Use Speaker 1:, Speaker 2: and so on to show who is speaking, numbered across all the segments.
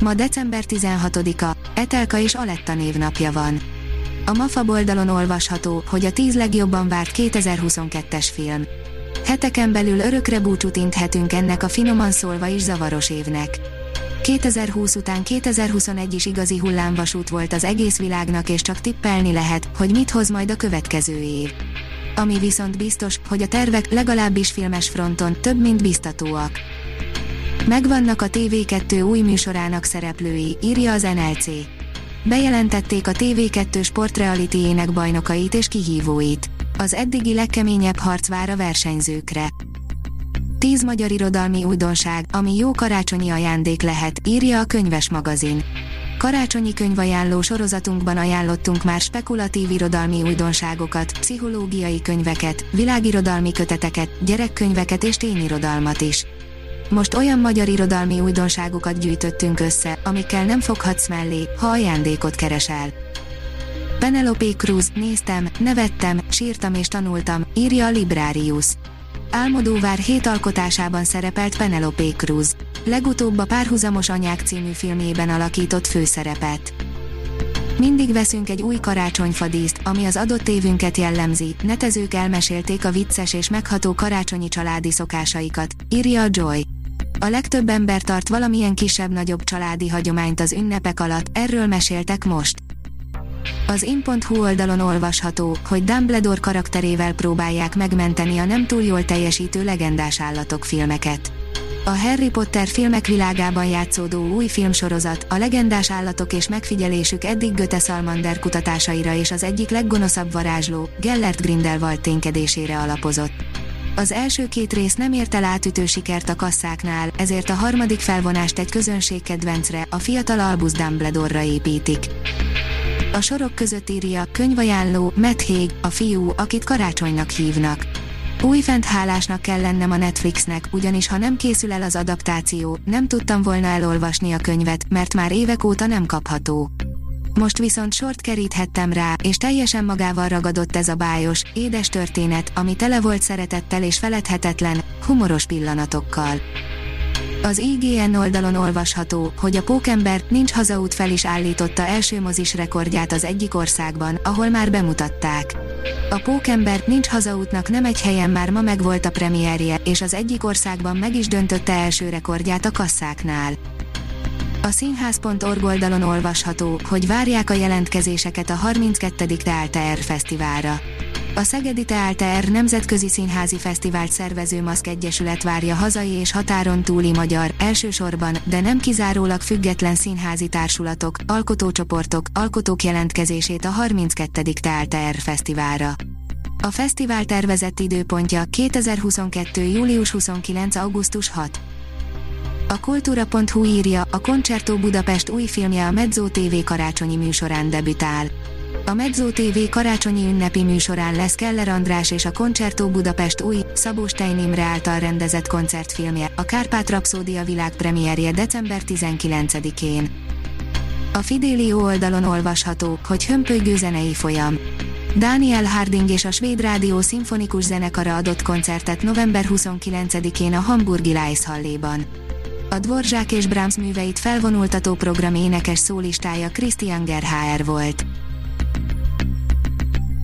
Speaker 1: Ma december 16-a, Etelka és Aletta névnapja van. A MAFA oldalon olvasható, hogy a 10 legjobban várt 2022-es film. Heteken belül örökre búcsút inthetünk ennek a finoman szólva is zavaros évnek. 2020 után 2021 is igazi hullámvasút volt az egész világnak és csak tippelni lehet, hogy mit hoz majd a következő év. Ami viszont biztos, hogy a tervek legalábbis filmes fronton több mint biztatóak. Megvannak a TV2 új műsorának szereplői, írja az NLC. Bejelentették a TV2 sportrealityének bajnokait és kihívóit. Az eddigi legkeményebb harc vár a versenyzőkre. 10 magyar irodalmi újdonság, ami jó karácsonyi ajándék lehet, írja a könyves magazin. Karácsonyi könyvajánló sorozatunkban ajánlottunk már spekulatív irodalmi újdonságokat, pszichológiai könyveket, világirodalmi köteteket, gyerekkönyveket és tényirodalmat is. Most olyan magyar irodalmi újdonságokat gyűjtöttünk össze, amikkel nem foghatsz mellé, ha ajándékot keresel. Penelope Cruz, néztem, nevettem, sírtam és tanultam, írja a Librarius. Álmodóvár hét alkotásában szerepelt Penelope Cruz. Legutóbb a Párhuzamos Anyák című filmjében alakított főszerepet. Mindig veszünk egy új karácsonyfadíszt, ami az adott évünket jellemzi, netezők elmesélték a vicces és megható karácsonyi családi szokásaikat, írja a Joy. A legtöbb ember tart valamilyen kisebb-nagyobb családi hagyományt az ünnepek alatt, erről meséltek most. Az in.hu oldalon olvasható, hogy Dumbledore karakterével próbálják megmenteni a nem túl jól teljesítő legendás állatok filmeket. A Harry Potter filmek világában játszódó új filmsorozat, a legendás állatok és megfigyelésük eddig Göte Salmander kutatásaira és az egyik leggonoszabb varázsló, Gellert Grindelwald ténykedésére alapozott. Az első két rész nem ért el átütő sikert a kasszáknál, ezért a harmadik felvonást egy közönség kedvencre, a fiatal Albus Dumbledore-ra építik. A sorok között írja, könyvajánló, Matt Haig, a fiú, akit karácsonynak hívnak. Újfent hálásnak kell lennem a Netflixnek, ugyanis ha nem készül el az adaptáció, nem tudtam volna elolvasni a könyvet, mert már évek óta nem kapható. Most viszont sort keríthettem rá, és teljesen magával ragadott ez a bájos, édes történet, ami tele volt szeretettel és feledhetetlen, humoros pillanatokkal. Az IGN oldalon olvasható, hogy a Pókember nincs hazaút fel is állította első mozis rekordját az egyik országban, ahol már bemutatták. A Pókember nincs hazaútnak nem egy helyen már ma megvolt a premierje, és az egyik országban meg is döntötte első rekordját a kasszáknál. A színház.org oldalon olvasható, hogy várják a jelentkezéseket a 32. Teálteer Fesztiválra. A Szegedi Teálteer Nemzetközi Színházi Fesztivált szervező Maszk Egyesület várja hazai és határon túli magyar, elsősorban, de nem kizárólag független színházi társulatok, alkotócsoportok, alkotók jelentkezését a 32. Teálteer Fesztiválra. A fesztivál tervezett időpontja 2022. július 29. augusztus 6. A kultúra.hu írja, a Concerto Budapest új filmje a Mezzo TV karácsonyi műsorán debütál. A Mezzo TV karácsonyi ünnepi műsorán lesz Keller András és a Concerto Budapest új, Szabó Stein Imre által rendezett koncertfilmje, a Kárpát Rapszódia világpremierje december 19-én. A Fidelio oldalon olvasható, hogy hömpölygő zenei folyam. Daniel Harding és a Svéd Rádió Szimfonikus Zenekara adott koncertet november 29-én a Hamburgi Leishalléban. A Dvorzsák és Brahms műveit felvonultató program énekes szólistája Christian Gerhaer volt.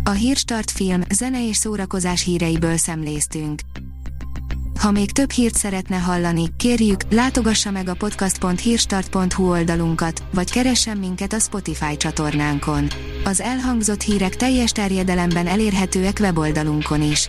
Speaker 1: A Hírstart film, zene és szórakozás híreiből szemléztünk. Ha még több hírt szeretne hallani, kérjük, látogassa meg a podcast.hírstart.hu oldalunkat, vagy keressen minket a Spotify csatornánkon. Az elhangzott hírek teljes terjedelemben elérhetőek weboldalunkon is.